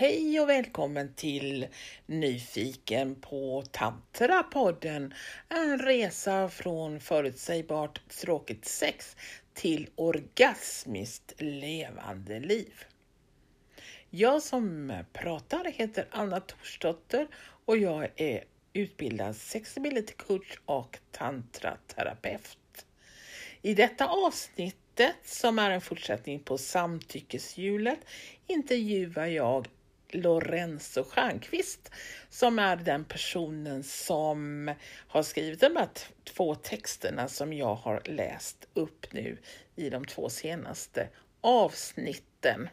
Hej och välkommen till Nyfiken på Tantra-podden. En resa från förutsägbart tråkigt sex till orgasmiskt levande liv. Jag som pratar heter Anna Torsdotter och jag är utbildad sexability coach och tantraterapeut. I detta avsnittet, som är en fortsättning på samtyckeshjulet, intervjuar jag Lorenzo Stjernqvist som är den personen som har skrivit de här två texterna som jag har läst upp nu i de två senaste avsnitten.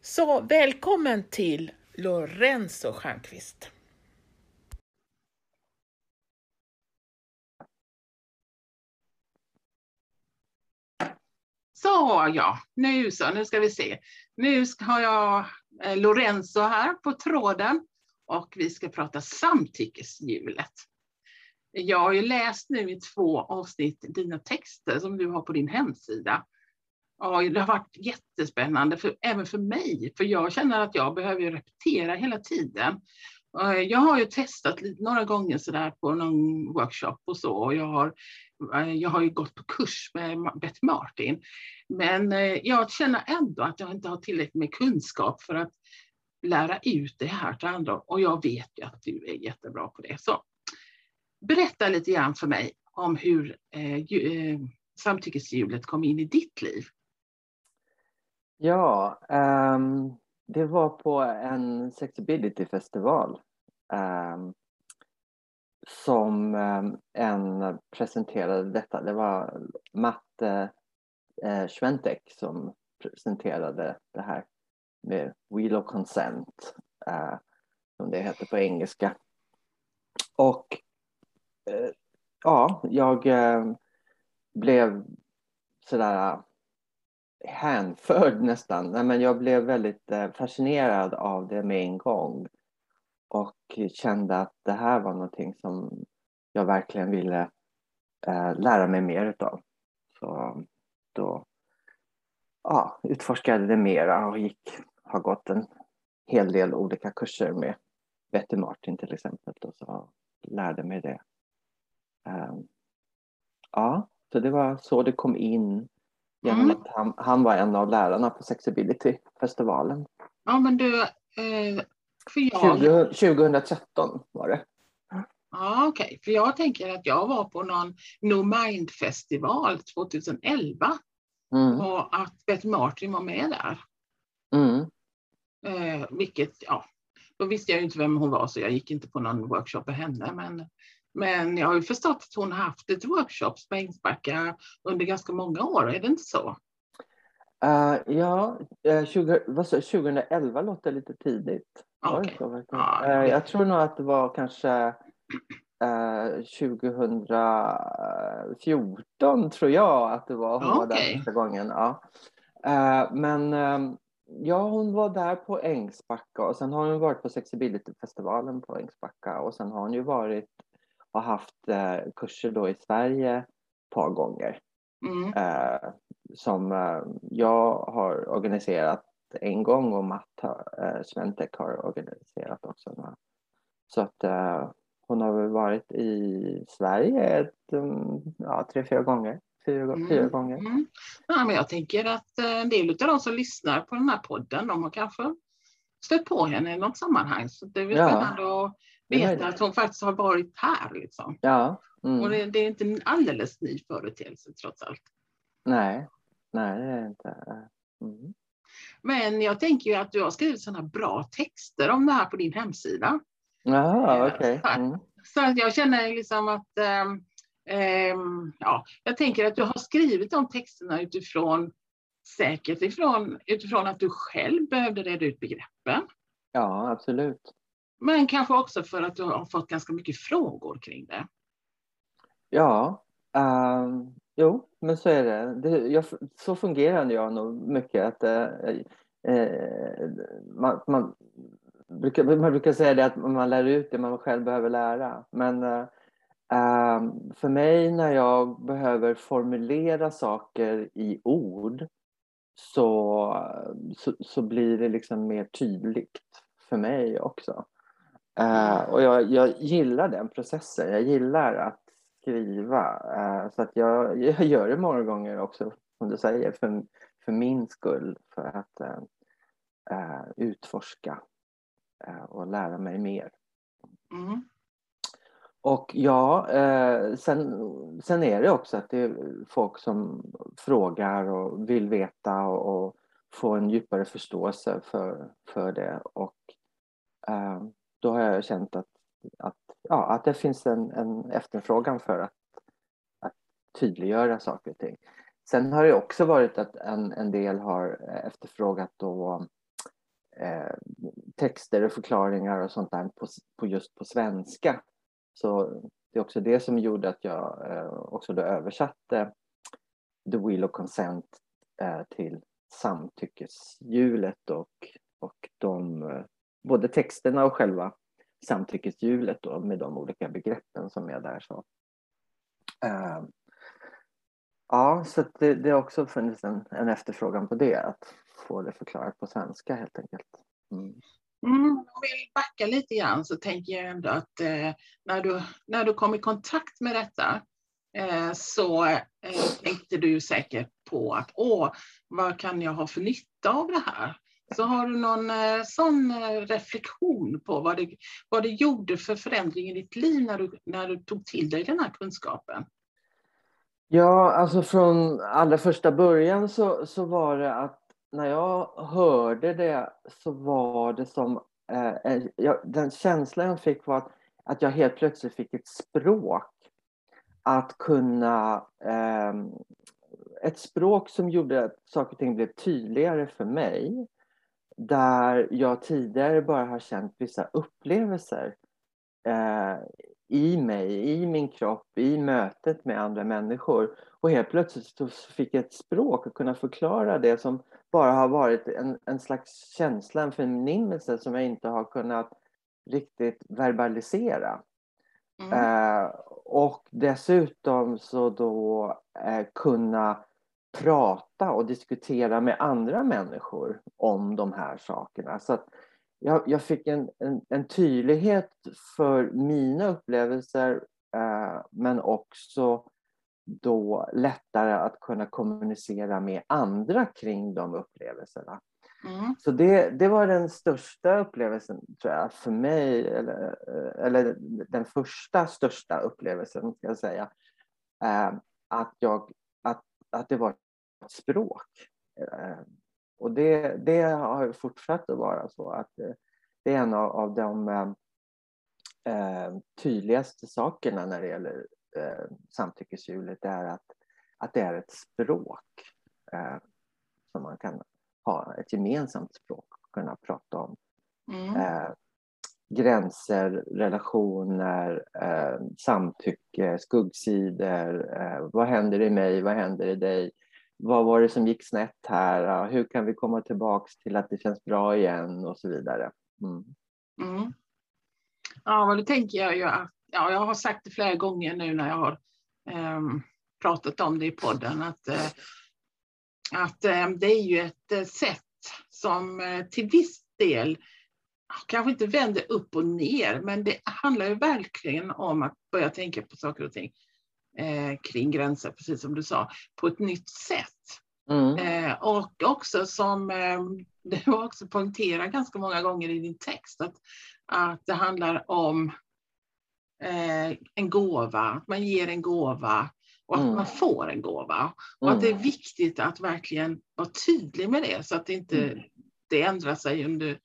Så välkommen till Lorenzo Stjernqvist. Så ja, nu så, nu ska vi se. Nu har jag Eh, Lorenzo här på tråden och vi ska prata samtyckeshjulet. Jag har ju läst nu i två avsnitt dina texter som du har på din hemsida. Och det har varit jättespännande, för, även för mig, för jag känner att jag behöver repetera hela tiden. Eh, jag har ju testat några gånger sådär på någon workshop och så. Och jag, har, eh, jag har ju gått på kurs med Bett Martin. Men eh, jag känner ändå att jag inte har tillräckligt med kunskap för att lära ut det här till andra. Och jag vet ju att du är jättebra på det. Så berätta lite grann för mig om hur eh samtyckeshjulet kom in i ditt liv. Ja, um, det var på en sexability-festival um, som um, en presenterade detta. Det var Matte eh, Schwentek som presenterade det här med Wheel of Consent, uh, som det heter på engelska. Och uh, ja, jag uh, blev sådär hänförd nästan. Nej, men jag blev väldigt eh, fascinerad av det med en gång och kände att det här var någonting som jag verkligen ville eh, lära mig mer utav. Så då ja, utforskade det mera och gick, har gått en hel del olika kurser med Betty Martin till exempel och så lärde mig det. Ehm, ja, så det var så det kom in genom mm. att han, han var en av lärarna på Sexability-festivalen. Ja, men du, eh, för jag... 20, 2013 var det. Ja, okej, okay. för jag tänker att jag var på någon No Mind-festival 2011 mm. och att Beth Martin var med där. Mm. Eh, vilket, ja, då visste jag ju inte vem hon var så jag gick inte på någon workshop med henne. Men men jag har ju förstått att hon har haft ett workshops på Ängsbacka under ganska många år, är det inte så? Uh, ja, uh, 20, vad så, 2011 låter lite tidigt. Okay. Så, uh, jag tror nog att det var kanske 2014 tror jag att det var hon okay. var där första gången. Ja. men um, ja, hon var där på Ängsbacka och sen har hon varit på Sexability-festivalen på Ängsbacka och sen har hon ju varit har haft eh, kurser då i Sverige ett par gånger. Mm. Eh, som eh, jag har organiserat en gång och Matt har, Sventek har organiserat också. Så att hon har väl varit i Sverige ett, mm, ja, tre, fyra gånger. Fyra, mm. fyra gånger. Mm. Ja, men jag tänker att en del av de som lyssnar på den här podden, de har kanske stött på henne i något sammanhang. Så det är väl spännande ja. att veta att hon faktiskt har varit här. Liksom. Ja. Mm. Och det, det, är inte en alldeles ny företeelse trots allt. Nej, nej det är inte. Mm. Men jag tänker ju att du har skrivit sådana bra texter om det här på din hemsida. Jaha, okej. Okay. Mm. Så att jag känner liksom att um, um, ja, jag tänker att du har skrivit de texterna utifrån säkert ifrån, utifrån att du själv behövde reda ut begreppen. Ja, absolut. Men kanske också för att du har fått ganska mycket frågor kring det. Ja, um, jo, men så är det. det jag, så fungerar jag nog mycket. Att, uh, uh, man, man, brukar, man brukar säga det att man lär ut det man själv behöver lära. Men eh, ehm, för mig när jag behöver formulera saker i ord så, så, så, blir det liksom mer tydligt för mig också. Uh, och jag, jag gillar den processen. Jag gillar att skriva. Uh, så att jag, jag gör det många gånger också, som du säger, för, för min skull. För att uh, utforska och lära mig mer. Mm. Och ja, sen, sen är det också att det är folk som frågar och vill veta och, och få en djupare förståelse för, för det. Och då har jag känt att, att, ja, att det finns en, en efterfrågan för att, att tydliggöra saker och ting. Sen har det också varit att en, en del har efterfrågat då, eh, texter och förklaringar och sånt där på, på just på svenska. Så det är också det som gjorde att jag eh, också då översatte The Wheel of Consent eh, till samtyckeshjulet och, och de, eh, både texterna och själva samtyckeshjulet då med de olika begreppen som är där. Så. Ehm, ja, så det, det har också funnits en, en efterfrågan på det, att få det förklarat på svenska helt enkelt. Mm. Mm, om vi backar lite grann så tänker jag ändå att eh, när, du, när du kom i kontakt med detta eh, så eh, tänkte du säkert på att åh, vad kan jag ha för nytta av det här? Så har du någon eh, sån eh, reflektion på vad det, vad det gjorde för förändring i ditt liv när du, när du tog till dig den här kunskapen? Ja, alltså från allra första början så, så var det att när jag hörde det så var det som... Eh, eh jag, den känslan jag fick var att, att jag helt plötsligt fick ett språk. Att kunna... Eh, ett språk som gjorde att saker och ting blev tydligare för mig. Där jag tidigare bara har känt vissa upplevelser eh, i mig, i min kropp, i mötet med andra människor. Och helt plötsligt fick jag ett språk att kunna förklara det som bara har varit en, en slags känsla, en förnimmelse som jag inte har kunnat riktigt verbalisera. Mm. Eh, och dessutom så då eh, kunna prata och diskutera med andra människor om de här sakerna. Så jag, jag, fick en, en, en, tydlighet för mina upplevelser eh, men också då lättare att kunna kommunicera med andra kring de upplevelserna. Mm. Så det, det var den största upplevelsen tror jag för mig, eller, eller den första största upplevelsen ska jag säga. Eh, att, jag, att, det var ett språk. Eh, och det, det har fortsatt att vara så att eh, det är en av, av de eh, tydligaste sakerna när det gäller eh, samtyckeshjulet är att, att det är ett språk eh, som man kan ha, ett gemensamt språk och kunna prata om. Mm. Eh, gränser, relationer, eh, samtycke, skuggsidor. Eh, vad händer i mig? Vad händer i dig? Vad var det som gick snett här? Hur kan vi komma tillbaks till att det känns bra igen och så vidare. Mm. Mm. Ja, och då tänker jag ju att ja, jag har sagt det flera gånger nu när jag har eh, pratat om det i podden, att, eh, att ehm, det är ju ett eh, sätt som eh, till viss del kanske inte vänder upp och ner, men det handlar ju verkligen om att börja tänka på saker och ting eh, kring gränser, precis som du sa, på ett nytt sätt. Mm. och också som ehm, du också poängterar ganska många gånger i din text, att, att det handlar om eh, en gåva, att man ger en gåva och att mm. man får en gåva. Och mm. att det är viktigt att verkligen vara tydlig med det så att det inte mm. det ändrar sig under,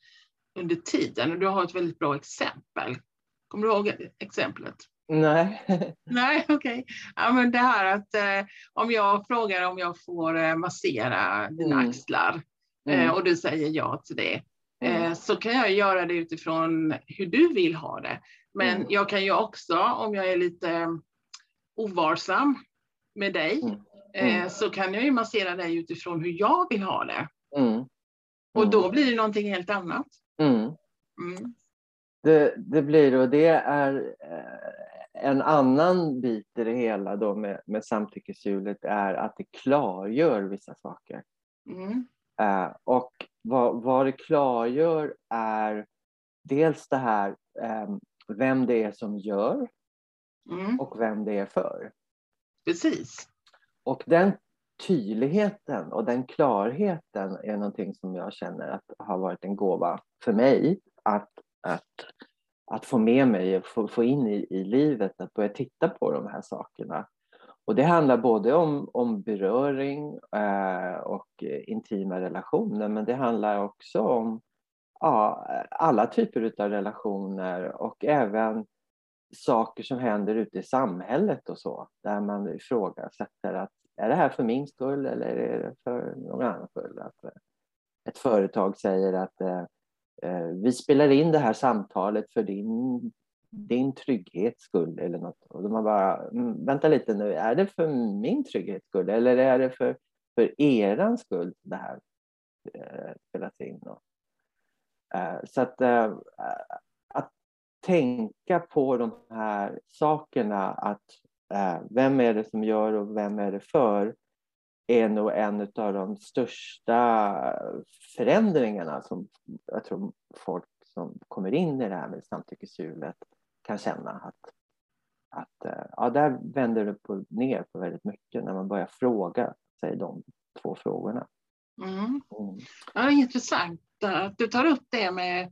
under tiden. Och du har ett väldigt bra exempel. Kommer du ihåg exemplet? Nej. Nej, okej. Okay. Ja, men det här att eh, om jag frågar om jag får eh, massera dina mm. axlar eh, mm. och du säger ja till det, eh, mm. så kan jag göra det utifrån hur du vill ha det. Men mm. jag kan ju också, om jag är lite ovarsam med dig, mm. eh, mm. så kan jag ju massera dig utifrån hur jag vill ha det. Och då blir det någonting helt annat. Mm. Det, det, blir och det är eh, en annan bit i det hela då med, med samtyckeshjulet är att det klargör vissa saker. Mm. Eh, och vad, vad det klargör är dels det här eh, vem det är som gör Mm. och vem det är för. Precis. Och den tydligheten och den klarheten är någonting som jag känner att har varit en gåva för mig att, att, att få med mig och få, få in i, i livet, att börja titta på de här sakerna. Och det handlar både om, om beröring eh, och intima relationer, men det handlar också om ja, alla typer av relationer och även saker som händer ute i samhället och så, där man ifrågasätter att är det här för min skull eller är det för någon annan skull? Att eh, ett företag säger att eh, eh, vi spelar in det här samtalet för din, din trygghets skull eller något. Och man bara, mm, vänta lite nu, är det för min trygghets skull eller är det för, för eran skull det här eh, spelas in? Och, eh, så att, eh, att tänka på de här sakerna, att vem är det som gör och vem är det för, är nog en av de största förändringarna som jag tror folk som kommer in i det här med samtyckeshjulet kan känna att, att eh, ja, där vänder det på, ner på väldigt mycket när man börjar fråga sig de två frågorna. Mm. Mm. Ja, intressant att du tar upp det med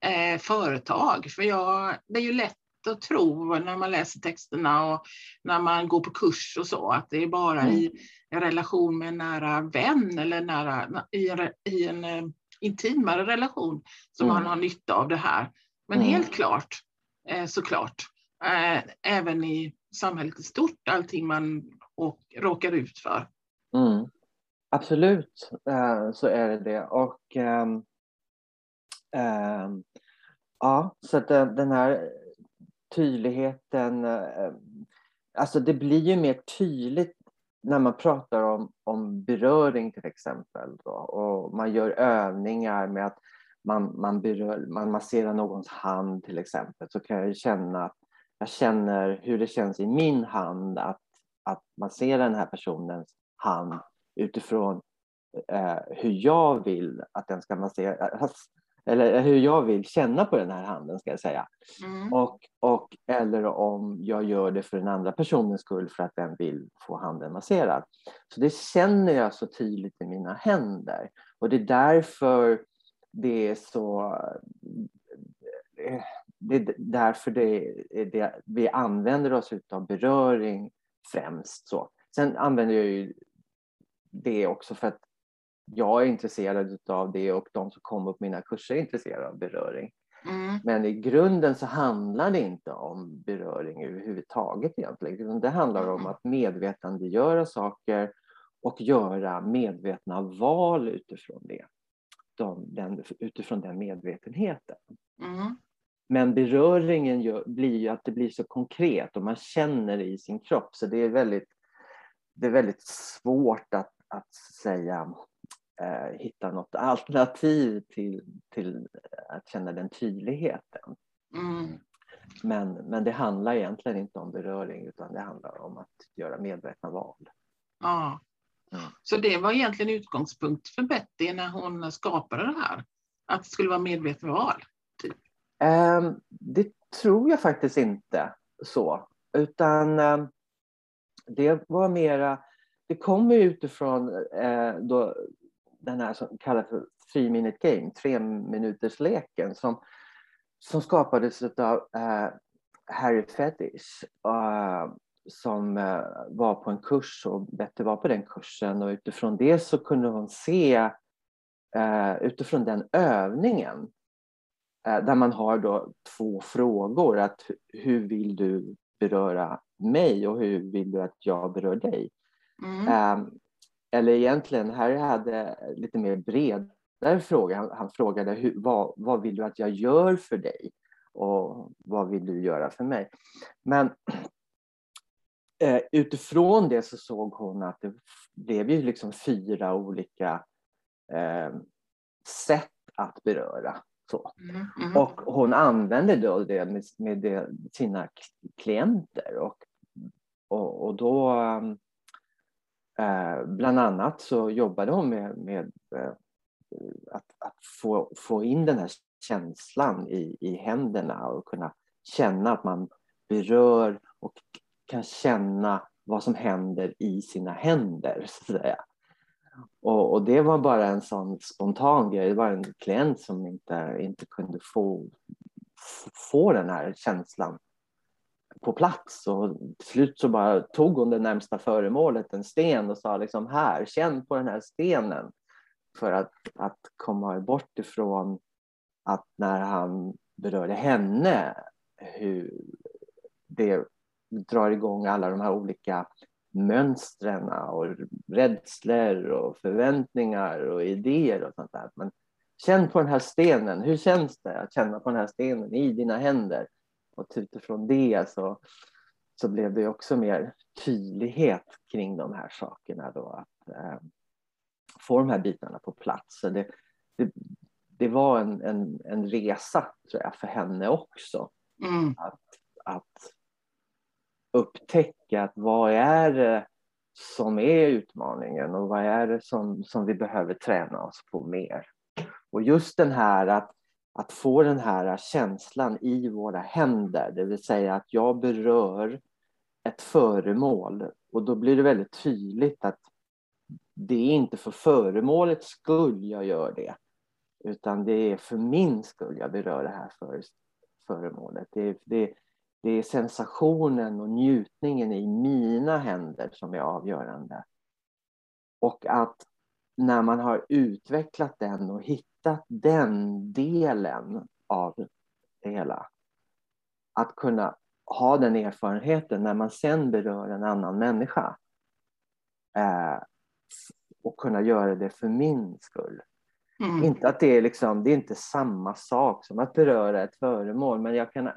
eh, företag. För jag, det är ju lätt att tro när man läser texterna och när man går på kurs och så att det är bara Mm. i en relation med en nära vän eller nära, i en, i en eh, intimare relation som Mm. man har nytta av det här. Men Mm. helt klart, eh, såklart, eh, även i samhället i stort, allting man och, råkar ut för. Mm. Absolut så är det det. Och ehm, ehm, ja, så att den här tydligheten, eh, alltså det blir ju mer tydligt när man pratar om, om beröring till exempel. Då, och man gör övningar med att man, man, berör, man masserar någons hand till exempel så kan jag ju känna att jag känner hur det känns i min hand att, att massera den här personens hand utifrån eh, hur jag vill att den ska masseras. Eller hur jag vill känna på den här handen ska jag säga. Mm. Och, och, eller om jag gör det för den andra personens skull för att den vill få handen masserad. Så det känner jag så tydligt i mina händer. Och det är därför det är så... Det är därför det, det, vi använder oss av beröring främst. Så. Sen använder jag ju det också för att jag är intresserad av det och de som kommer på mina kurser är intresserade av beröring. Mm. Men i grunden så handlar det inte om beröring överhuvudtaget egentligen. Det handlar om att medvetandegöra saker och göra medvetna val utifrån det. De, den, utifrån den medvetenheten. Mm. Men beröringen gör, blir ju att det blir så konkret och man känner det i sin kropp. Så det är väldigt, det är väldigt svårt att, att säga eh, hitta något alternativ till, till att känna den tydligheten. Mm. Men, men det handlar egentligen inte om beröring utan det handlar om att göra medvetna val. Ja. Mm. Så det var egentligen utgångspunkt för Betty när hon skapade det här. Att det skulle vara medvetet val. Ehm, det tror jag faktiskt inte så. Utan ehm, det var mera, det kommer utifrån eh, då, den här som kallas för three minute game, tre minuters leken som, som skapades av eh, Harry Fetish eh, som eh, var på en kurs och Betty var på den kursen och utifrån det så kunde hon se utifrån den övningen där man har då två frågor. Att hur vill du beröra mig och hur vill du att jag berör dig? Mm. Eller egentligen, Harry hade lite mer bredare fråga. Han, han frågade hur, vad, vad vill du att jag gör för dig? Och vad vill du göra för mig? Men eh, utifrån det så såg hon att det blev ju liksom fyra olika eh, sätt att beröra. Så. Mm. Mm. Och hon använde då det med, med det, sina klienter. Och, och, och då, um, Eh, bland annat så jobbade hon med, med eh, att, att, få, få in den här känslan i, i händerna och kunna känna att man berör och kan känna vad som händer i sina händer. Så att säga. Och, och, det var bara en sån spontan grej. Det var en klient som inte, inte kunde få, få den här känslan på plats. Och till slut så bara tog hon det närmsta föremålet, en sten, och sa liksom här, känn på den här stenen. För att, att komma bort ifrån att när han berörde henne, hur det drar igång alla de här olika mönstren och rädslor och förväntningar och idéer och sånt där. Men känn på den här stenen. Hur känns det att känna på den här stenen i dina händer? Och utifrån det så, så blev det också mer tydlighet kring de här sakerna då. Att eh, få de här bitarna på plats. Så det, det, det var en, en, en resa tror jag för henne också. Mm. Att, att upptäcka att vad är det som är utmaningen och vad är det som, som vi behöver träna oss på mer. Och just den här att, att få den här känslan i våra händer, det vill säga att jag berör ett föremål och då blir det väldigt tydligt att det är inte för föremålets skull jag gör det, utan det är för min skull jag berör det här för, föremålet. Det, det, det är sensationen och njutningen i mina händer som är avgörande. Och att när man har utvecklat den och hittat den delen av det hela, att kunna ha den erfarenheten när man sen berör en annan människa. Eh, och kunna göra det för min skull. Mm. Inte att det är liksom, det är inte samma sak som att beröra ett föremål, men jag kan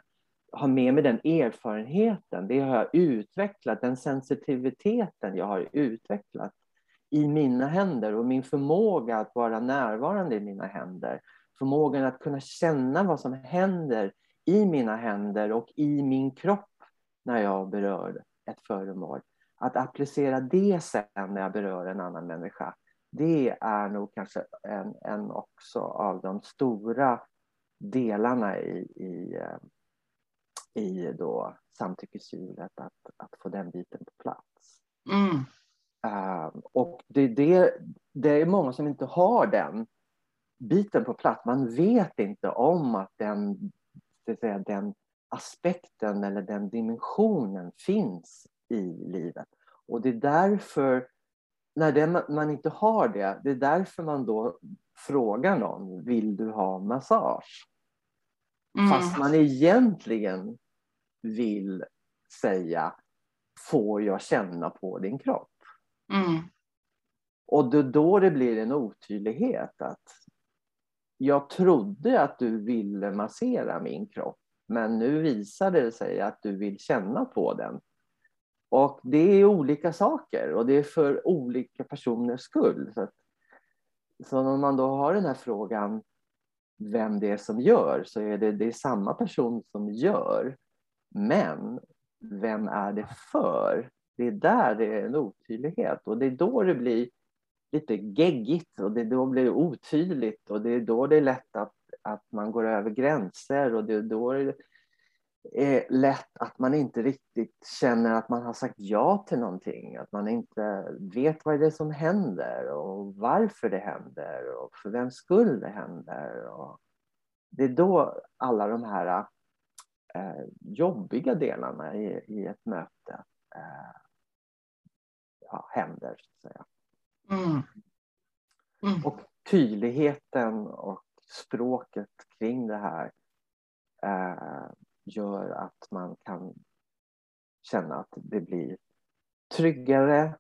ha med mig den erfarenheten, det har jag utvecklat, den sensitiviteten jag har utvecklat i mina händer och min förmåga att vara närvarande i mina händer. Förmågan att kunna känna vad som händer i mina händer och i min kropp när jag berör ett föremål. Att applicera det sen när jag berör en annan människa, det är nog kanske en, en också av de stora delarna i, i eh, i då samtyckeshjulet att, att få den biten på plats. Mm. Uh, och det, det, det är många som inte har den biten på plats. Man vet inte om att den, det säga, den aspekten eller den dimensionen finns i livet. Och det är därför, när det, man inte har det, det är därför man då frågar någon, vill du ha massage? Mm. Fast man egentligen vill säga, får jag känna på din kropp? Mm. Och då, då det blir en otydlighet att jag trodde att du ville massera min kropp, men nu visar det sig att du vill känna på den. Och det är olika saker och det är för olika personers skull. Så, att, så om man då har den här frågan vem det är som gör så är det, det är samma person som gör. Men vem är det för? Det är där det är en otydlighet och det är då det blir lite geggigt och det är då det blir otydligt och det är då det är lätt att, att man går över gränser och det är då det är lätt att man inte riktigt känner att man har sagt ja till någonting, att man inte vet vad det är som händer och varför det händer och för vems skull det händer. Och det är då alla de här eh, jobbiga delarna i, i ett möte eh, ja, händer. Så att säga. Mm. Mm. Och tydligheten och språket kring det här eh, gör att man kan känna att det blir tryggare,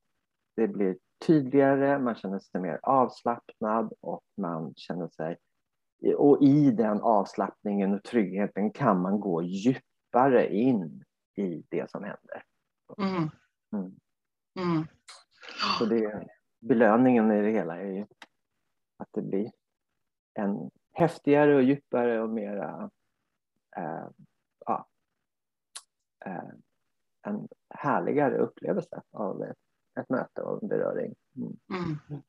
det blir tydligare, man känner sig mer avslappnad och man känner sig och i den avslappningen och tryggheten kan man gå djupare in i det som händer. Mm. Mm. Mm. Så det, belöningen i det hela är ju att det blir en häftigare och djupare och mera äh, ja, äh, en härligare upplevelse av ett, ett möte och en beröring. Mm. mm.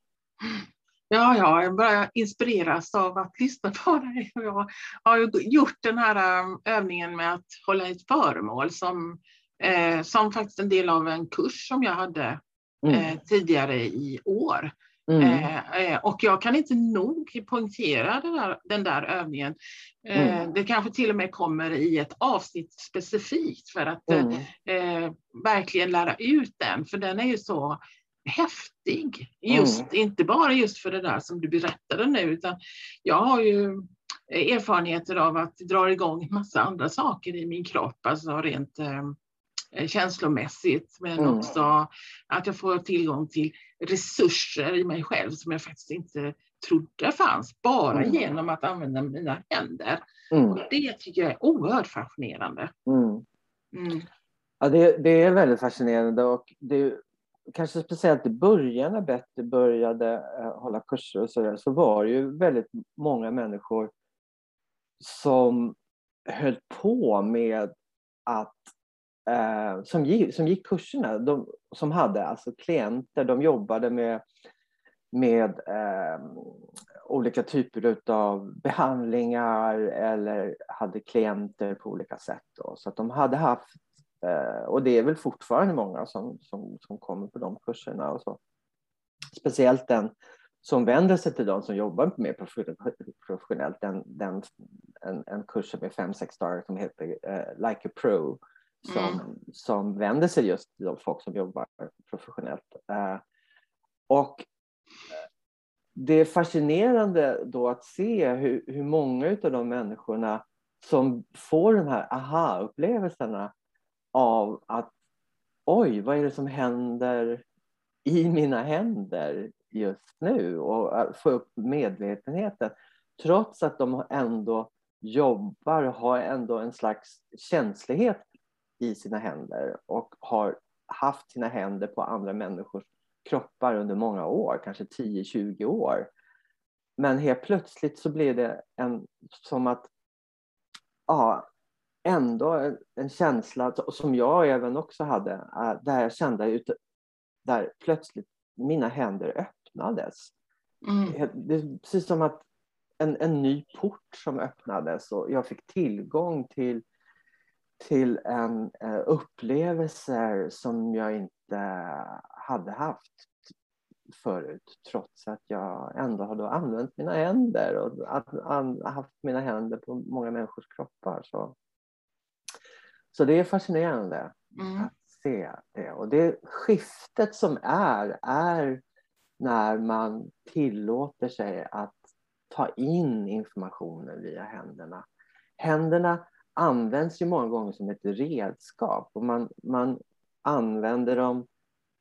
Ja, ja, jag börjar inspireras av att lyssna på dig. Jag har gjort den här um, övningen med att hålla ett föremål som, eh, som faktiskt en del av en kurs som jag hade mm. eh, tidigare i år. Mm. Eh, eh och jag kan inte nog poängtera den där, den där övningen. Mm. Det kanske till och med kommer i ett avsnitt specifikt för att mm. Verkligen lära ut den, för den är ju så häftig. Just, mm. Inte bara just för det där som du berättade nu, utan jag har ju erfarenheter av att drar igång massa andra saker i min kropp, alltså rent eh, känslomässigt, men mm. också att jag får tillgång till resurser i mig själv som jag faktiskt inte trodde fanns, bara mm. genom att använda mina händer. Mm. Och det tycker jag är oerhört fascinerande. Mm. Mm. Ja, det, det, är väldigt fascinerande och det, kanske speciellt i början när Betty började eh, hålla kurser och så där, så var det ju väldigt många människor som höll på med att eh, som, gick, som gick kurserna, de, som hade alltså klienter, de jobbade med, med eh, olika typer av behandlingar eller hade klienter på olika sätt. Då. Så att de hade haft Eh, och det är väl fortfarande många som, som, som kommer på de kurserna. Och så. Speciellt den som vänder sig till de som jobbar mer professionellt. Den, den, en, en kurs som är fem, sex dagar som heter uh, Like a Pro. Som, mm. som vänder sig just till de folk som jobbar professionellt. Uh, och det är fascinerande då att se hur, hur många av de människorna som får de här aha-upplevelserna av att oj, vad är det som händer i mina händer just nu och få upp medvetenheten trots att de ändå jobbar och har ändå en slags känslighet i sina händer och har haft sina händer på andra människors kroppar under många år, kanske 10-20 år. Men helt plötsligt så blir det en, som att ja, ändå en känsla som jag även också hade, äh, där jag kände där plötsligt mina händer öppnades. Mm. Det är precis som att en, en ny port som öppnades och jag fick tillgång till, till en uh, upplevelser som jag inte hade haft förut trots att jag ändå hade använt mina händer och att, an, haft mina händer på många människors kroppar. Så. Så det är fascinerande mm. att se det. Och det skiftet som är, är när man tillåter sig att ta in informationen via händerna. Händerna används ju många gånger som ett redskap och man, man använder dem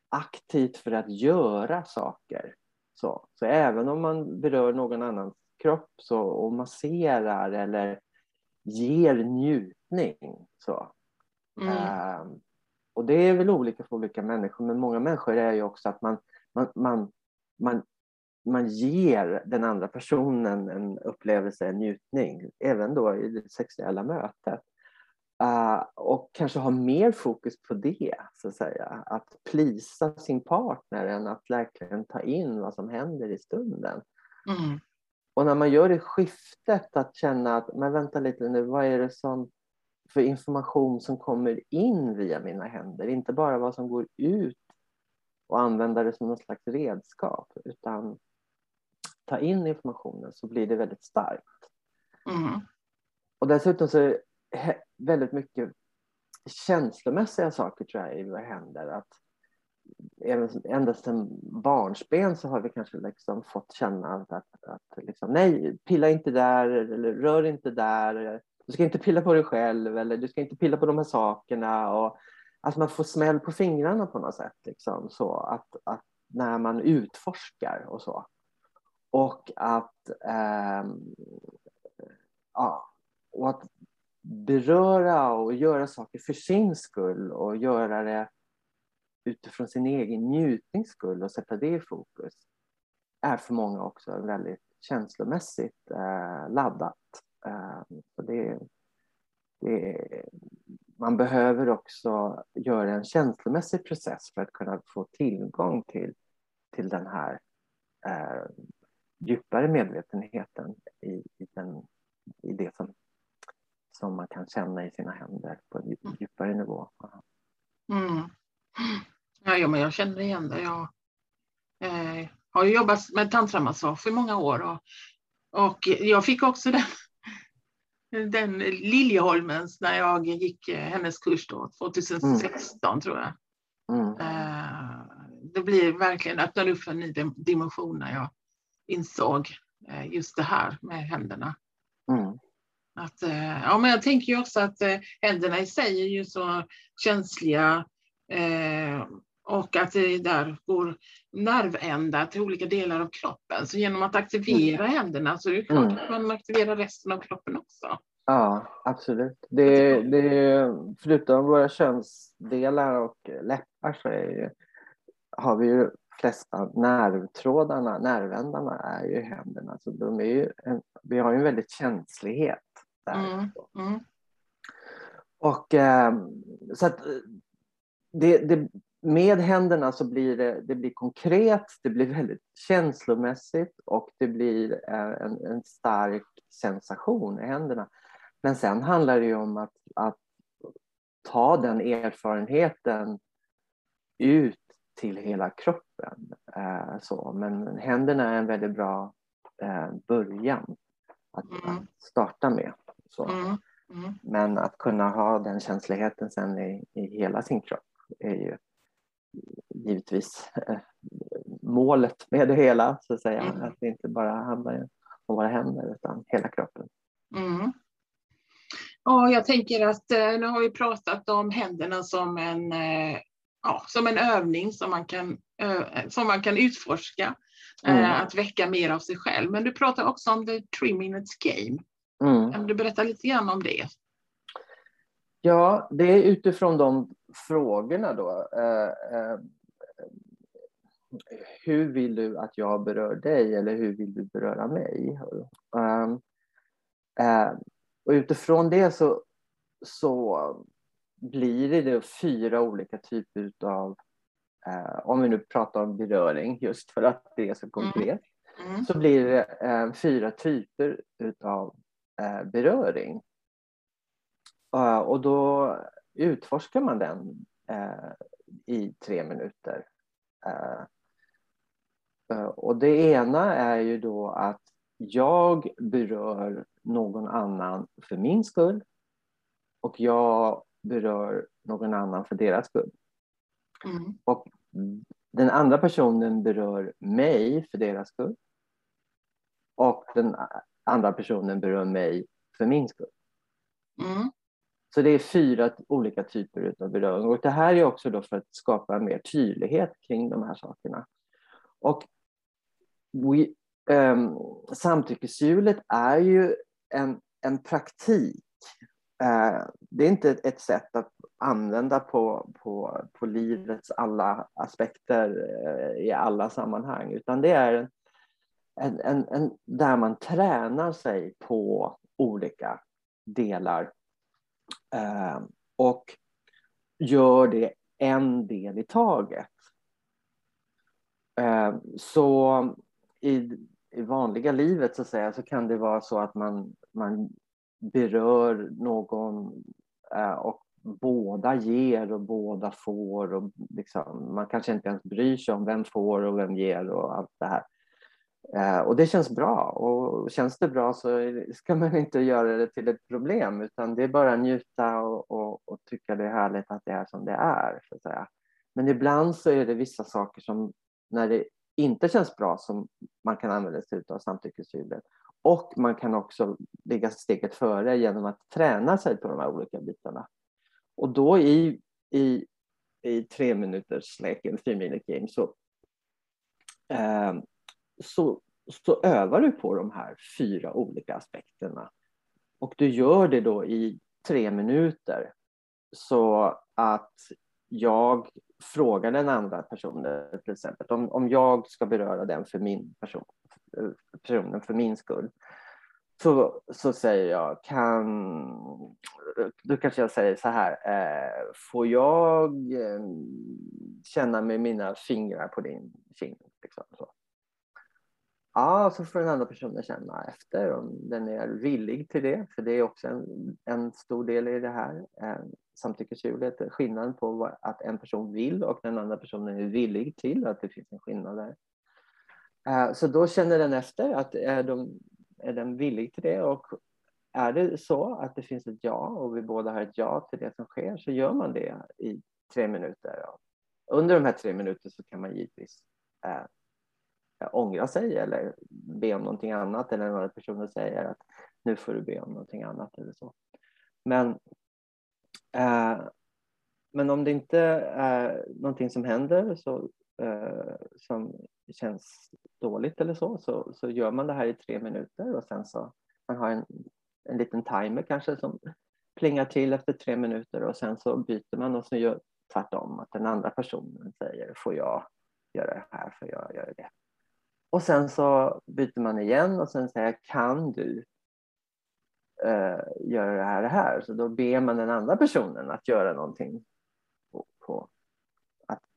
aktivt för att göra saker. Så, så även om man berör någon annans kropp så, och masserar eller ger njutning så, Mm. Uh, och det är väl olika för olika människor, men många människor är ju också att man, man, man, man, man ger den andra personen en upplevelse, en njutning, även då i det sexuella mötet. Uh, och kanske ha mer fokus på det, så att säga. Att plisa sin partner än att verkligen ta in vad som händer i stunden. Mm. Och när man gör det skiftet att känna att, men vänta lite nu, vad är det som för information som kommer in via mina händer. Inte bara vad som går ut och använda det som något slags redskap, utan ta in informationen så blir det väldigt starkt. Mm. Och dessutom så är det väldigt mycket känslomässiga saker tror jag i våra händer. Att även, ända sedan barnsben så har vi kanske liksom fått känna att, att, att liksom, nej, pilla inte där, eller rör inte där, du ska inte pilla på dig själv eller du ska inte pilla på de här sakerna. Och, att man får smäll på fingrarna på något sätt. Liksom, så att, att när man utforskar och så. Och att, eh, ja, och att beröra och göra saker för sin skull och göra det utifrån sin egen njutnings skull och sätta det i fokus är för många också väldigt känslomässigt eh, laddat. Eh, så det, det, man behöver också göra en känslomässig process för att kunna få tillgång till, till den här eh, djupare medvetenheten i, i, den, i det som, som man kan känna i sina händer på en djupare nivå. Mm. Ja, men jag känner igen det. Jag eh, har jobbat med tantramassage i många år och, och jag fick också den den Liljeholmens när jag gick eh, hennes kurs då, 2016 mm. tror jag. Mm. Eh, det blir verkligen öppnade upp för en ny dimension när jag insåg eh, just det här med händerna. Mm. Att, ja, men jag tänker ju också att händerna i sig är ju så känsliga och att det där går nervändar till olika delar av kroppen. Så genom att aktivera mm. händerna så är det klart mm. att man aktiverar resten av kroppen också. Ja, absolut. Det, det, förutom våra könsdelar och läppar så är, har vi ju flesta nervtrådarna, nervändarna är ju händerna. Så de är ju en, vi har ju en väldigt känslighet där. Mm. Mm. Och eh, så att det, det, med händerna så blir det, det blir konkret, det blir väldigt känslomässigt och det blir en, en stark sensation i händerna. Men sen handlar det ju om att, att ta den erfarenheten ut till hela kroppen. Eh, så. Men händerna är en väldigt bra eh, början att, mm. att, starta med. Så. Mm. Mm. Men att kunna ha den känsligheten sen i, i hela sin kropp är ju givetvis eh, målet med det hela, så att säga. Mm. Att det inte bara handlar om våra händer, utan hela kroppen. Mm. Ja, jag tänker att eh, nu har vi pratat om händerna som en, eh, ja, som en övning som man kan, som man kan utforska. Mm. Att väcka mer av sig själv. Men du pratar också om the three minutes game. Mm. Kan du berätta lite grann om det? Ja, det är utifrån de frågorna då. Eh, eh, hur vill du att jag berör dig eller hur vill du beröra mig? Eh, och utifrån det så, så blir det då fyra olika typer av, eh, om vi nu pratar om beröring just för att det är så konkret, mm. Mm. så blir det eh, fyra typer av eh, beröring. och då utforskar man den eh, i tre minuter. Eh, och det ena är ju då att jag berör någon annan för min skull och jag berör någon annan för deras skull. Mm. Och den andra personen berör mig för deras skull. Och den andra personen berör mig för min skull. Mm. Så det är fyra olika typer av beröring och det här är också då för att skapa mer tydlighet kring de här sakerna. Och we, um, samtyckeshjulet är ju en, en praktik. Eh, det är inte ett sätt att använda på, på, på livets alla aspekter eh, i alla sammanhang, utan det är en, en, en, där man tränar sig på olika delar eh, och gör det en del i taget. Så i, i vanliga livet så, att säga, så kan det vara så att man, man berör någon eh, och båda ger och båda får. Och liksom, man kanske inte ens bryr sig om vem får och vem ger och allt det här. Eh, och det känns bra och känns det bra så ska man inte göra det till ett problem utan det är bara att njuta och, och, och tycka det är härligt att det är som det är. Så att säga. Men ibland så är det vissa saker som när det inte känns bra som man kan använda sig av samtyckesskyddet. Och man kan också ligga steget före genom att träna sig på de här olika bitarna. Och då i, i, i tre minuters leken, three minute game, så eh, så, så övar du på de här fyra olika aspekterna. Och du gör det då i tre minuter. Så att jag frågar den andra personen till exempel om, om jag ska beröra den för min person, personen för min skull. så, så säger jag, kan... Då kanske jag säger så här, eh, får jag eh, känna med mina fingrar på din kind? Liksom, så. Ja, så får den andra personen känna efter om den är villig till det, för det är också en, en stor del i det här eh, samtyckeshjulet. Skillnaden på att en person vill och den andra personen är villig till, att det finns en skillnad där. Eh, så då känner den efter att är, de, är den villig till det och är det så att det finns ett ja och vi båda har ett ja till det som sker så gör man det i tre minuter. Under de här tre minuterna så kan man givetvis eh, eh ångra sig eller be om någonting annat eller några personer säger att nu får du be om någonting annat eller så. Men, eh, men om det inte är någonting som händer så, eh, som känns dåligt eller så, så, så gör man det här i tre minuter och sen så man har en, en liten timer kanske som plingar till efter tre minuter och sen så byter man och så gör tvärtom att den andra personen säger får jag göra det här, får jag göra det. Och sen så byter man igen och sen säger kan du eh, göra det här, det här? Så då ber man den andra personen att göra någonting på, på,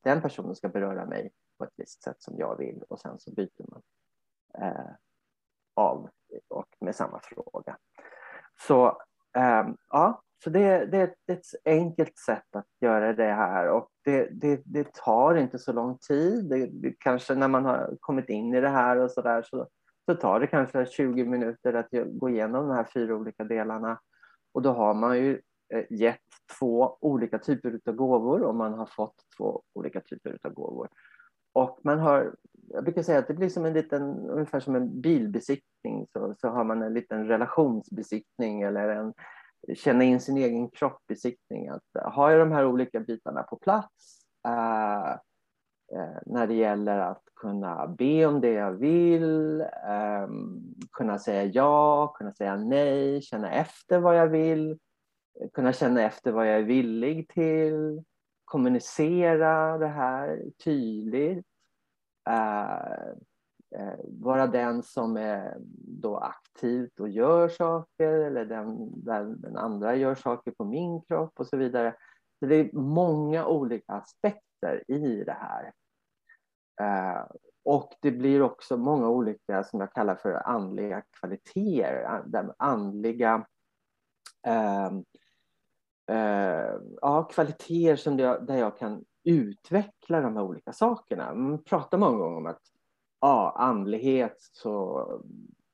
den personen ska beröra mig på ett visst sätt som jag vill och sen så byter man eh, av och med samma fråga. Så eh, ja, så det, det, är ett enkelt sätt att göra det här och det, det, det tar inte så lång tid. Det, kanske när man har kommit in i det här och så där så, så tar det kanske 20 minuter att gå igenom de här fyra olika delarna. Och då har man ju Eh, gett två olika typer av gåvor och man har fått två olika typer av gåvor. Och man har, jag brukar säga att det blir som en liten, ungefär som en bilbesiktning, så, så har man en liten relationsbesiktning eller en, känna in sin egen kroppbesiktning. Att, eh, har jag de här olika bitarna på plats uh, när det gäller att kunna be om det jag vill, kunna säga ja, kunna säga nej, känna efter vad jag vill, kunna känna efter vad jag är villig till, kommunicera det här tydligt. Uh, vara den som är då aktivt och gör saker eller den, där den andra gör saker på min kropp och så vidare. Så det är många olika aspekter i det här. Eh, och det blir också många olika som jag kallar för andliga kvaliteter, andliga eh, eh, ja, kvaliteter som det, där jag kan utveckla de här olika sakerna. Man pratar många gånger om att ja, andlighet så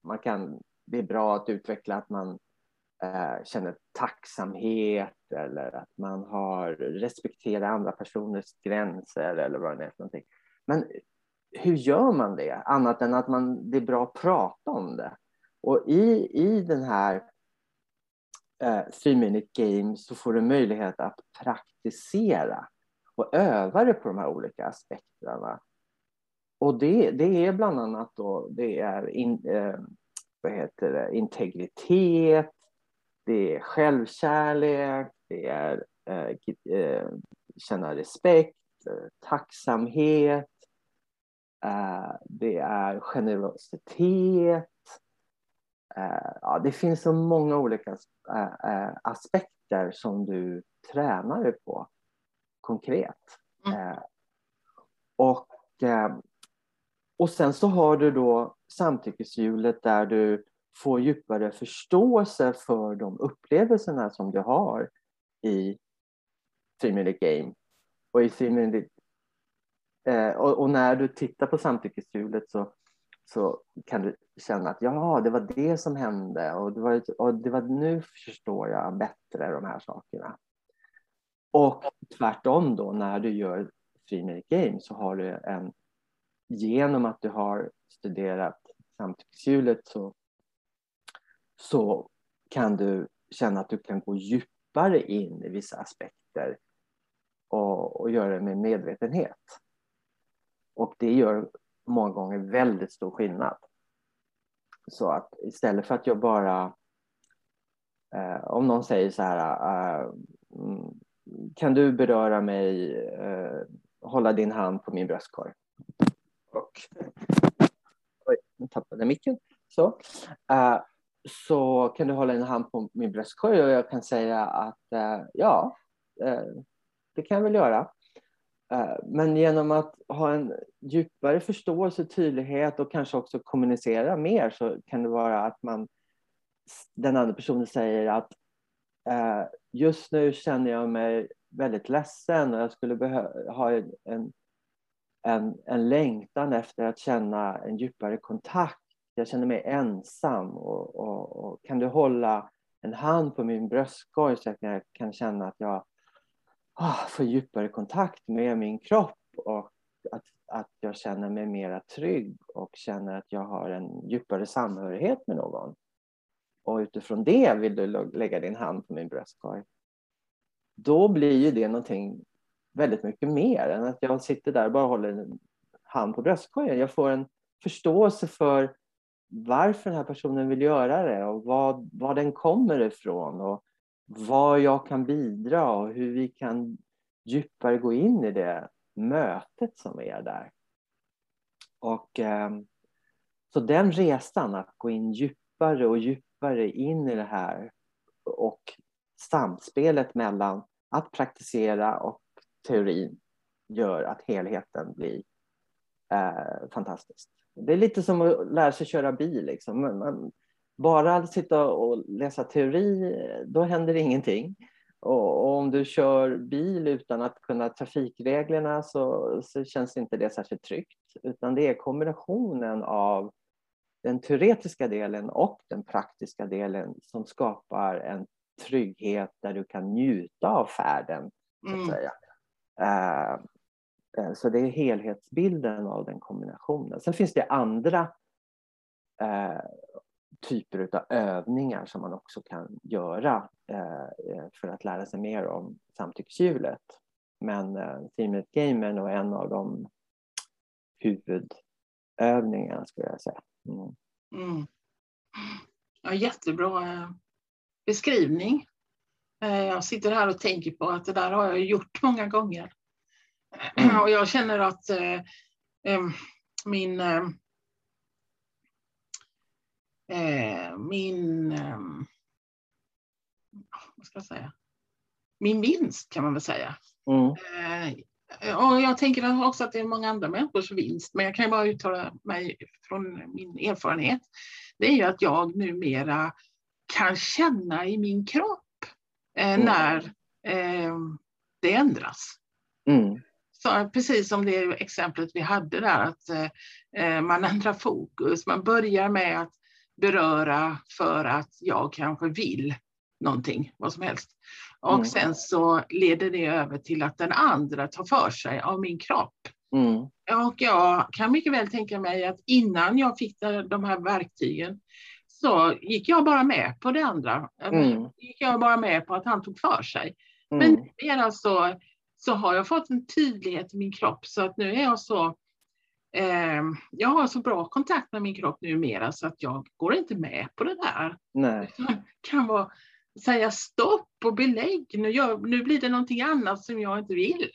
man kan, det är bra att utveckla att man eh, känner tacksamhet eller att man har respekterat andra personers gränser eller vad det är för någonting. Men hur gör man det annat än att man, det är bra att prata om det? Och i, i den här eh, Three Minute Game så får du möjlighet att praktisera och öva dig på de här olika aspekterna. Och det, det är bland annat då, det är in, eh, vad heter det, integritet, det är självkärlek, det är eh, eh känna respekt, eh, tacksamhet, eh, det är generositet. Eh, ja, det finns så många olika aspekter som du tränar dig på konkret. Mm. och och sen så har du då samtyckeshjulet där du får djupare förståelse för de upplevelserna som du har i Three Minute Game. Och, i three minute, eh, och, och, när du tittar på samtyckeshjulet så, så kan du känna att ja, det var det som hände och det var, och det var nu förstår jag bättre de här sakerna. Och tvärtom då, när du gör Free Minute Game så har du en genom att du har studerat samtyckeshjulet så, så kan du känna att du kan gå djupare in i vissa aspekter och, och göra det med medvetenhet. Och det gör många gånger väldigt stor skillnad. Så att istället för att jag bara... Eh, om någon säger så här, eh, mm, kan du beröra mig, eh, hålla din hand på min bröstkorg? och oj, nu tappade jag micken. Så, eh, så kan du hålla din hand på min bröstkorg och jag kan säga att eh, ja, eh, det kan jag väl göra. Eh, men genom att ha en djupare förståelse, tydlighet och kanske också kommunicera mer så kan det vara att man, den andra personen säger att eh, just nu känner jag mig väldigt ledsen och jag skulle behöva ha en, en, en längtan efter att känna en djupare kontakt. Jag känner mig ensam och, och, och kan du hålla en hand på min bröstkorg så att jag kan känna att jag oh, få djupare kontakt med min kropp och att, att jag känner mig mera trygg och känner att jag har en djupare samhörighet med någon. Och utifrån det vill du lägga din hand på min bröstkorg. Då blir ju det någonting väldigt mycket mer än att jag sitter där och bara håller en hand på bröstkorgen. Jag får en förståelse för varför den här personen vill göra det och vad, var den kommer ifrån och vad jag kan bidra och hur vi kan djupare gå in i det mötet som är där. Och ehm, Så den resan, att gå in djupare och djupare in i det här och samspelet mellan att praktisera och teorin gör att helheten blir eh, fantastisk. Det är lite som att lära sig köra bil. Liksom. Man, bara att sitta och läsa teori, då händer ingenting. Och, och, om du kör bil utan att kunna trafikreglerna så, så känns inte det särskilt tryggt. Utan det är kombinationen av den teoretiska delen och den praktiska delen som skapar en trygghet där du kan njuta av färden. Så, att mm. säga. Uh, så det är helhetsbilden av den kombinationen. Sen finns det andra uh, typer av övningar som man också kan göra uh, för att lära sig mer om samtyckeshjulet. Men uh, Team Game är nog en av de huvudövningarna skulle jag säga. Mm. Mm. Ja, jättebra beskrivning. Eh, jag sitter här och tänker på att det där har jag gjort många gånger. Mm. Och jag känner att eh, min eh, vad ska jag säga? Min vinst kan man väl säga. Mm. Och jag tänker också att det är många andra människors vinst, men jag kan bara uttala mig från min erfarenhet. Det är ju att jag numera kan känna i min kropp eh, mm. när eh, det ändras. Mm. Så, precis som det exemplet vi hade där, att eh, eh, man ändrar fokus. Man börjar med att beröra för att jag kanske vill någonting, vad som helst. Och mm. sen så leder det över till att den andra tar för sig av min kropp. Mm. Och jag kan mycket väl tänka mig att innan jag fick de här verktygen så gick jag bara med på det andra. Mm. gick jag bara med på att han tog för sig. Mm. Men mera så, så har jag fått en tydlighet i min kropp så att nu är jag så jag har så bra kontakt med min kropp numera så att jag går inte med på det där. Nej. kan vara, säga stopp och belägg, nu, gör, nu blir det någonting annat som jag inte vill.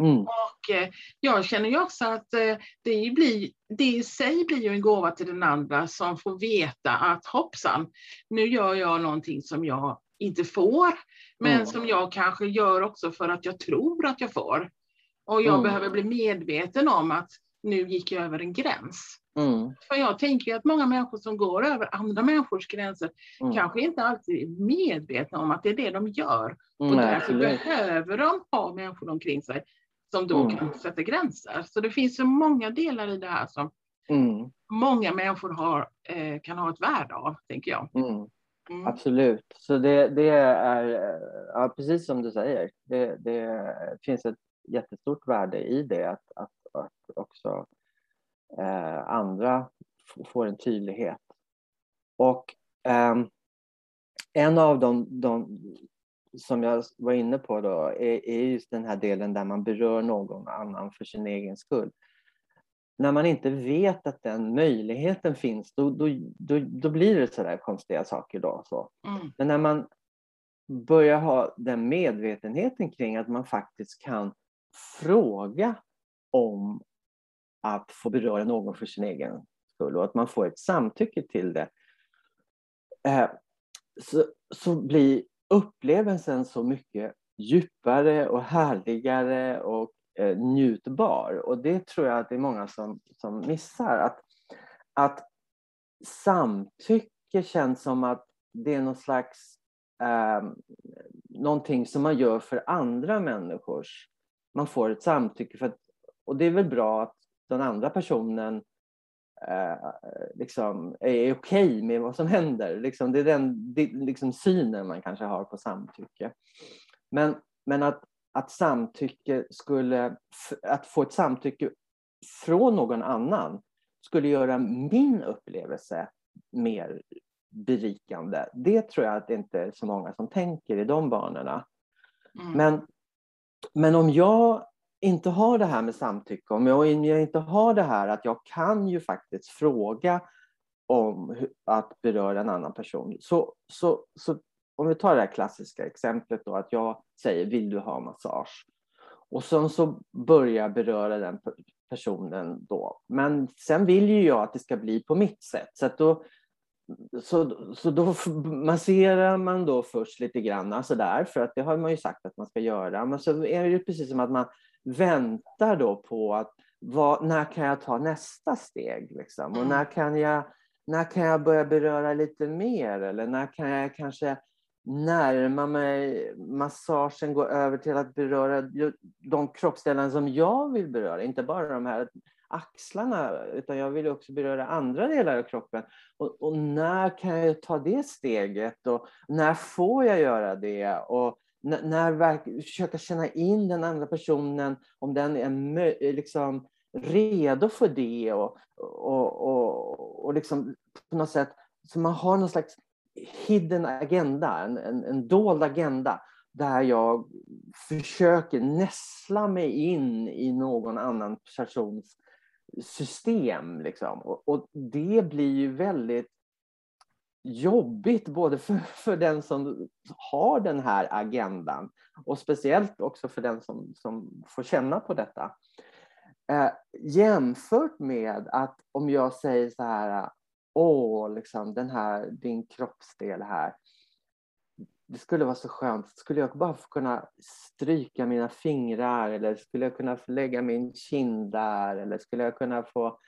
Mm. Och eh, jag känner ju också att eh, det, blir, det i sig blir ju en gåva till den andra som får veta att hoppsan, nu gör jag någonting som jag inte får, men mm. som jag kanske gör också för att jag tror att jag får. Och jag mm. behöver bli medveten om att nu gick jag över en gräns. Mm. För jag tänker att många människor som går över andra människors gränser mm. kanske inte alltid är medvetna om att det är det de gör. Och mm, därför behöver de ha människor omkring sig som då mm. kan sätta gränser. Så det finns så många delar i det här som mm. många människor har, eh, kan ha ett värde av, tänker jag. Mm. mm. Absolut. Så det, det, är, ja, precis som du säger, det, det, finns ett jättestort värde i det, att, att, att också eh, andra får en tydlighet. Och eh, en av de, de som jag var inne på då, är, är just den här delen där man berör någon annan för sin egen skull. När man inte vet att den möjligheten finns, då, då, då, då blir det sådär konstiga saker. Då, så. Mm. Men när man börjar ha den medvetenheten kring att man faktiskt kan fråga om att få beröra någon för sin egen skull och att man får ett samtycke till det eh, så, så blir upplevelsen så mycket djupare och härligare och eh, njutbar. Och det tror jag att det är många som, som missar. Att, att samtycke känns som att det är någon slags eh, någonting som man gör för andra människors. Man får ett samtycke för att, och det är väl bra att den andra personen eh, liksom är okej okay med vad som händer. Liksom, det är den det, liksom synen man kanske har på samtycke. Men, men att, att samtycke skulle, att få ett samtycke från någon annan skulle göra min upplevelse mer berikande. Det tror jag att det inte är så många som tänker i de banorna. Mm. Men, men om jag inte har det här med samtycke, om jag inte har det här att jag kan ju faktiskt fråga om att beröra en annan person. Så, så, så om vi tar det här klassiska exemplet då, att jag säger vill du ha massage? Och sen så börjar jag beröra den personen då. Men sen vill ju jag att det ska bli på mitt sätt. Så då, så, så då masserar man då först lite grann alltså sådär, för att det har man ju sagt att man ska göra. Men så är det ju precis som att man väntar då på att vad, när kan jag ta nästa steg? Liksom? Och mm. när kan, jag, när kan jag börja beröra lite mer? Eller när kan jag kanske närma mig massagen, gå över till att beröra de kroppsdelar som jag vill beröra, inte bara de här axlarna, utan jag vill också beröra andra delar av kroppen. Och, och, när kan jag ta det steget? Och när får jag göra det? Och när, när försöka känna in den andra personen, om den är liksom redo för det. Och, och, och, och liksom på något sätt, så man har någon slags hidden agenda, en, en, en dold agenda där jag försöker näsla mig in i någon annan persons system. Liksom. Och, och, det blir ju väldigt jobbigt både för, för den som har den här agendan och speciellt också för den som, som får känna på detta. Eh, jämfört med att om jag säger så här, åh, liksom, den här, din kroppsdel här, det skulle vara så skönt. Skulle jag bara kunna stryka mina fingrar eller skulle jag kunna lägga min kind där eller skulle jag kunna få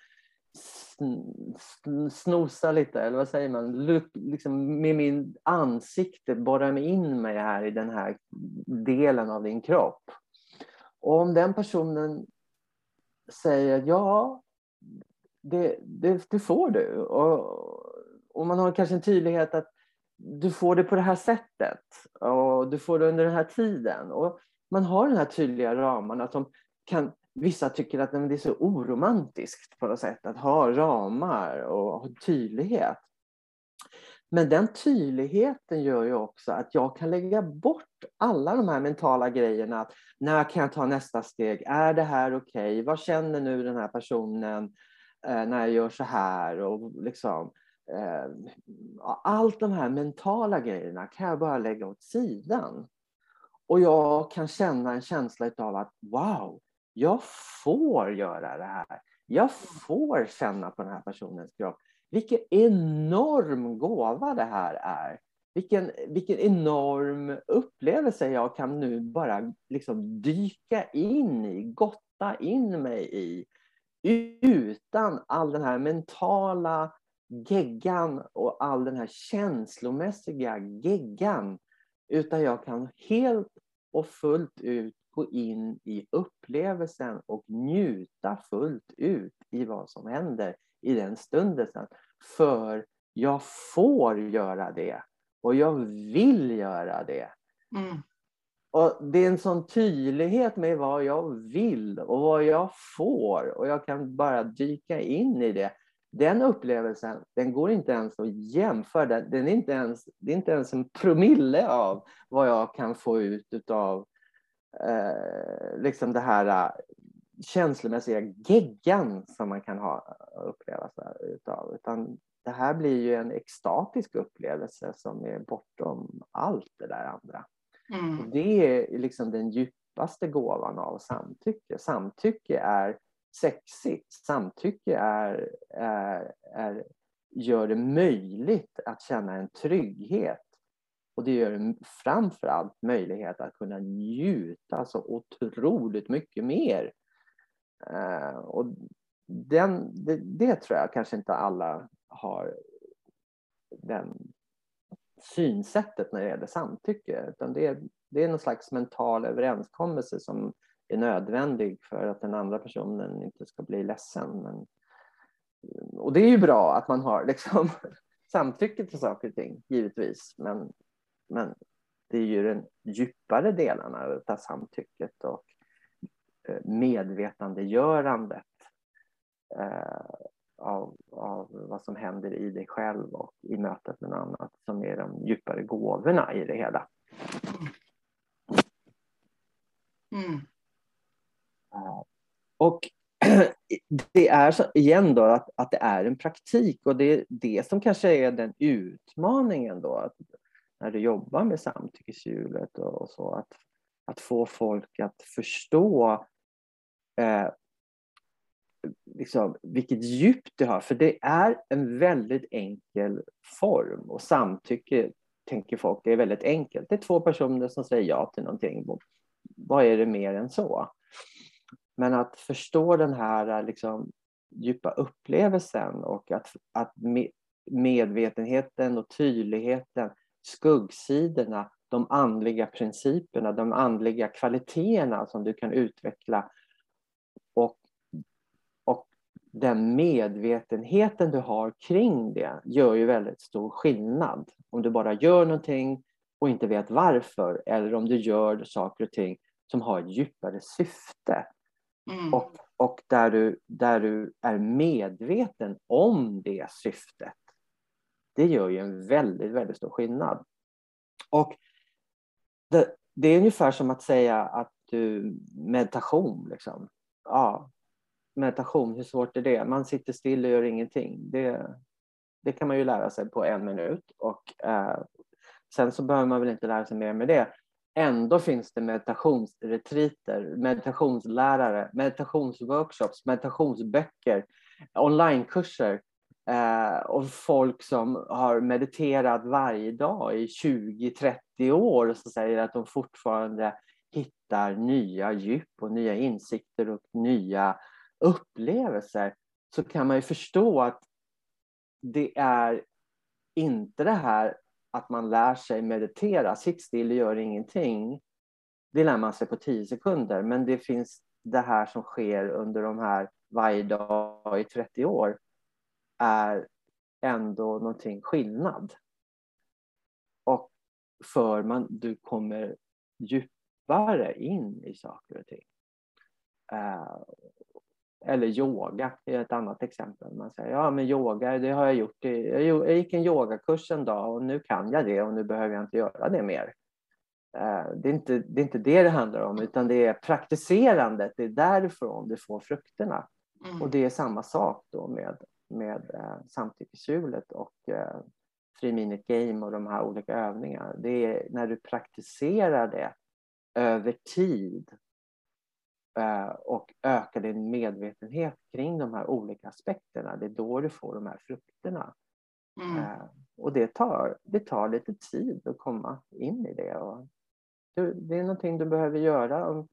snosa lite, eller vad säger man, liksom med min ansikte borra mig in mig här i den här delen av din kropp. Och om den personen säger ja, det, det, det får du. Och, och man har kanske en tydlighet att du får det på det här sättet och du får det under den här tiden. Och man har den här tydliga ramarna som kan Vissa tycker att det är så oromantiskt på något sätt att ha ramar och ha tydlighet. Men den tydligheten gör ju också att jag kan lägga bort alla de här mentala grejerna. När kan jag ta nästa steg? Är det här okej? Okay? Vad känner nu den här personen eh, när jag gör så här? Och liksom, eh, allt de här mentala grejerna kan jag bara lägga åt sidan. Och jag kan känna en känsla av att wow, jag får göra det här. Jag får känna på den här personens kropp. Vilken enorm gåva det här är. Vilken, vilken enorm upplevelse jag kan nu bara liksom dyka in i, gotta in mig i. Utan all den här mentala geggan och all den här känslomässiga geggan. Utan jag kan helt och fullt ut gå in i upplevelsen och njuta fullt ut i vad som händer i den stunden. För jag får göra det och jag vill göra det. Mm. Och Det är en sån tydlighet med vad jag vill och vad jag får och jag kan bara dyka in i det. Den upplevelsen den går inte ens att jämföra. Den är inte ens, det är inte ens en promille av vad jag kan få ut av eh, liksom det här eh, känslomässiga geggan som man kan ha uppleva utav. Utan det här blir ju en extatisk upplevelse som är bortom allt det där andra. Mm. Det är liksom den djupaste gåvan av samtycke. Samtycke är sexigt. Samtycke är, är, är gör det möjligt att känna en trygghet. Och det gör det framför allt möjlighet att kunna njuta så otroligt mycket mer. Eh, och den, det, det, tror jag kanske inte alla har den synsättet när det gäller samtycke. Utan det, är, det är någon slags mental överenskommelse som är nödvändig för att den andra personen inte ska bli ledsen. Men, och det är ju bra att man har liksom samtycke till saker och ting, givetvis. Men, men det är ju den djupare delarna av samtycket och eh, medvetandegörandet eh, av, av vad som händer i dig själv och i mötet med någon annat som är de djupare gåvorna i det hela. Mm. Eh, och det är så, igen då att, att det är en praktik och det är det som kanske är den utmaningen då att när du jobbar med samtyckeshjulet och, och så att, att få folk att förstå eh, liksom, vilket djup det har. För det är en väldigt enkel form och samtycke tänker folk är väldigt enkelt. Det är två personer som säger ja till någonting. Vad är det mer än så? Men att förstå den här liksom, djupa upplevelsen och att, att medvetenheten och tydligheten, skuggsidorna, de andliga principerna, de andliga kvaliteterna som du kan utveckla och, och den medvetenheten du har kring det gör ju väldigt stor skillnad. Om du bara gör någonting och inte vet varför eller om du gör saker och ting som har ett djupare syfte. Mm. Och, och där, du, där du är medveten om det syftet. Det gör ju en väldigt, väldigt stor skillnad. Och det, det är ungefär som att säga att du meditation. Liksom. Ja, meditation, hur svårt är det? Man sitter still och gör ingenting. Det, det kan man ju lära sig på en minut. Och, eh, sen så behöver man väl inte lära sig mer med det. Ändå finns det meditationsretriter, meditationslärare, meditationsworkshops, meditationsböcker, onlinekurser eh, och folk som har mediterat varje dag i 20-30 år och säger att de fortfarande hittar nya djup och nya insikter och nya upplevelser så kan man ju förstå att det är inte det här att man lär sig meditera, sitt still och gör ingenting. Det lär man sig på tio sekunder, men det finns det här som sker under de här varje dag i 30 år är ändå någonting skillnad. Och för man, du kommer djupare in i saker och ting. Uh, eller yoga är ett annat exempel. Man säger ja men yoga, det har jag gjort. Jag gick en yogakurs en dag och nu kan jag det och nu behöver jag inte göra det mer. Eh, det är inte det, är inte det, det handlar om utan det är praktiserandet. Det är därifrån du får frukterna. Mm. Och det är samma sak då med, med eh, samtyckeshjulet och eh, Free Minute Game och de här olika övningarna. Det är när du praktiserar det över tid Eh, och öka din medvetenhet kring de här olika aspekterna. Det är då du får de här frukterna. Mm. Eh, och det tar, det tar lite tid att komma in i det. Och det är någonting du behöver göra. Om,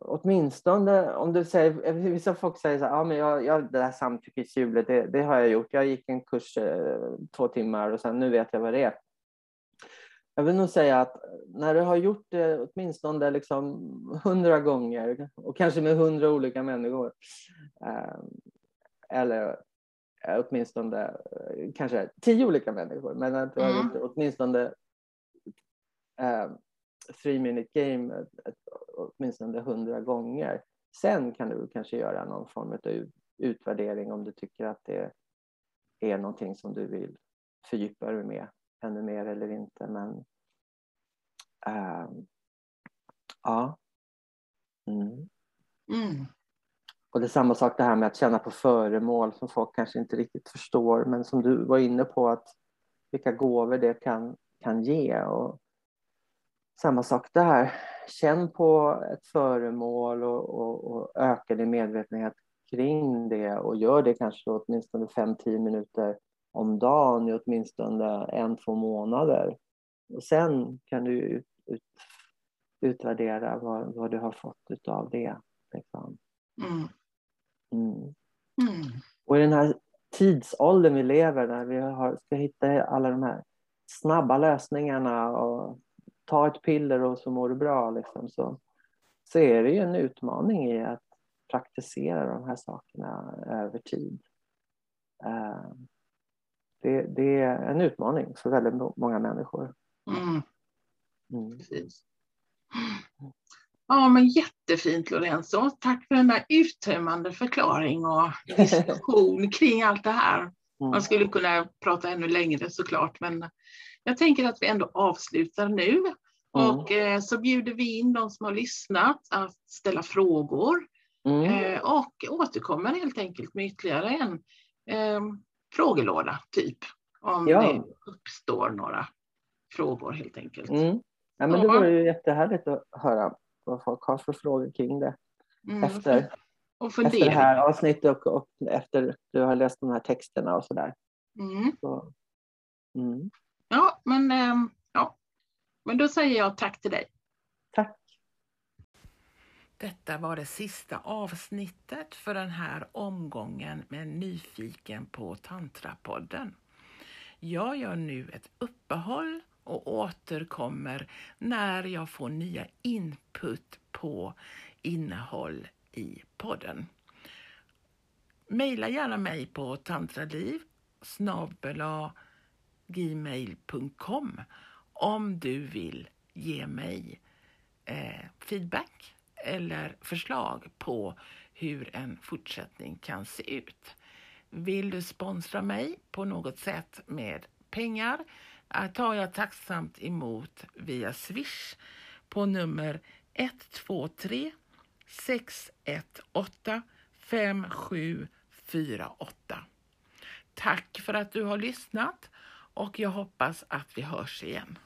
åtminstone om du säger, vissa folk säger så här, ja men jag, jag, det där samtyckeshjulet, det, det har jag gjort. Jag gick en kurs två timmar och sen nu vet jag vad det är. Jag vill nog säga att när du har gjort det åtminstone liksom hundra gånger och kanske med hundra olika människor eh, eller eh, åtminstone eh, kanske tio olika människor, men att du har mm. gjort det åtminstone three minute game åtminstone hundra gånger. Sen kan du kanske göra någon form av utvärdering om du tycker att det är någonting som du vill fördjupa dig med ännu mer eller inte. Men äh, ja. Mm. Mm. Och det är samma sak det här med att känna på föremål som folk kanske inte riktigt förstår men som du var inne på att vilka gåvor det kan, kan ge. Och samma sak där. Känn på ett föremål och, och, och öka din medvetenhet kring det och gör det kanske åtminstone 5-10 minuter om dagen i åtminstone en, två månader. Och sen kan du ut, ut, utvärdera vad, vad du har fått av det. Liksom. Mm. Mm. Mm. Och i den här tidsåldern vi lever när vi har, ska hitta alla de här snabba lösningarna och ta ett piller och så mår du bra liksom, så, så är det ju en utmaning i att praktisera de här sakerna över tid. Uh, det, det, är en utmaning för väldigt många människor. Mm. Mm. Ja, men jättefint Lorenzo. Tack för den där uttömmande förklaring och diskussion kring allt det här. Mm. Man skulle kunna prata ännu längre såklart, men jag tänker att vi ändå avslutar nu. Mm. Och eh, så bjuder vi in de som har lyssnat att ställa frågor mm. eh, och återkommer helt enkelt med ytterligare en eh, frågelåda, typ. Om ja. det uppstår några frågor helt enkelt. Mm. Ja, men det vore ju jättehärligt att höra vad folk har för frågor kring det. Mm. Efter, efter det här avsnittet och, och, efter du har läst de här texterna och sådär. Mm. Så, mm. Ja, men, ähm, ja. men då säger jag tack till dig. Tack. Detta var det sista avsnittet för den här omgången med Nyfiken på Tantrapodden. Jag gör nu ett uppehåll och återkommer när jag får nya input på innehåll i podden. Maila gärna mig på tantraliv gmail.com om du vill ge mig eh, feedback eller förslag på hur en fortsättning kan se ut. Vill du sponsra mig på något sätt med pengar eh, tar jag tacksamt emot via Swish på nummer 123 618 5748. Tack för att du har lyssnat och jag hoppas att vi hörs igen.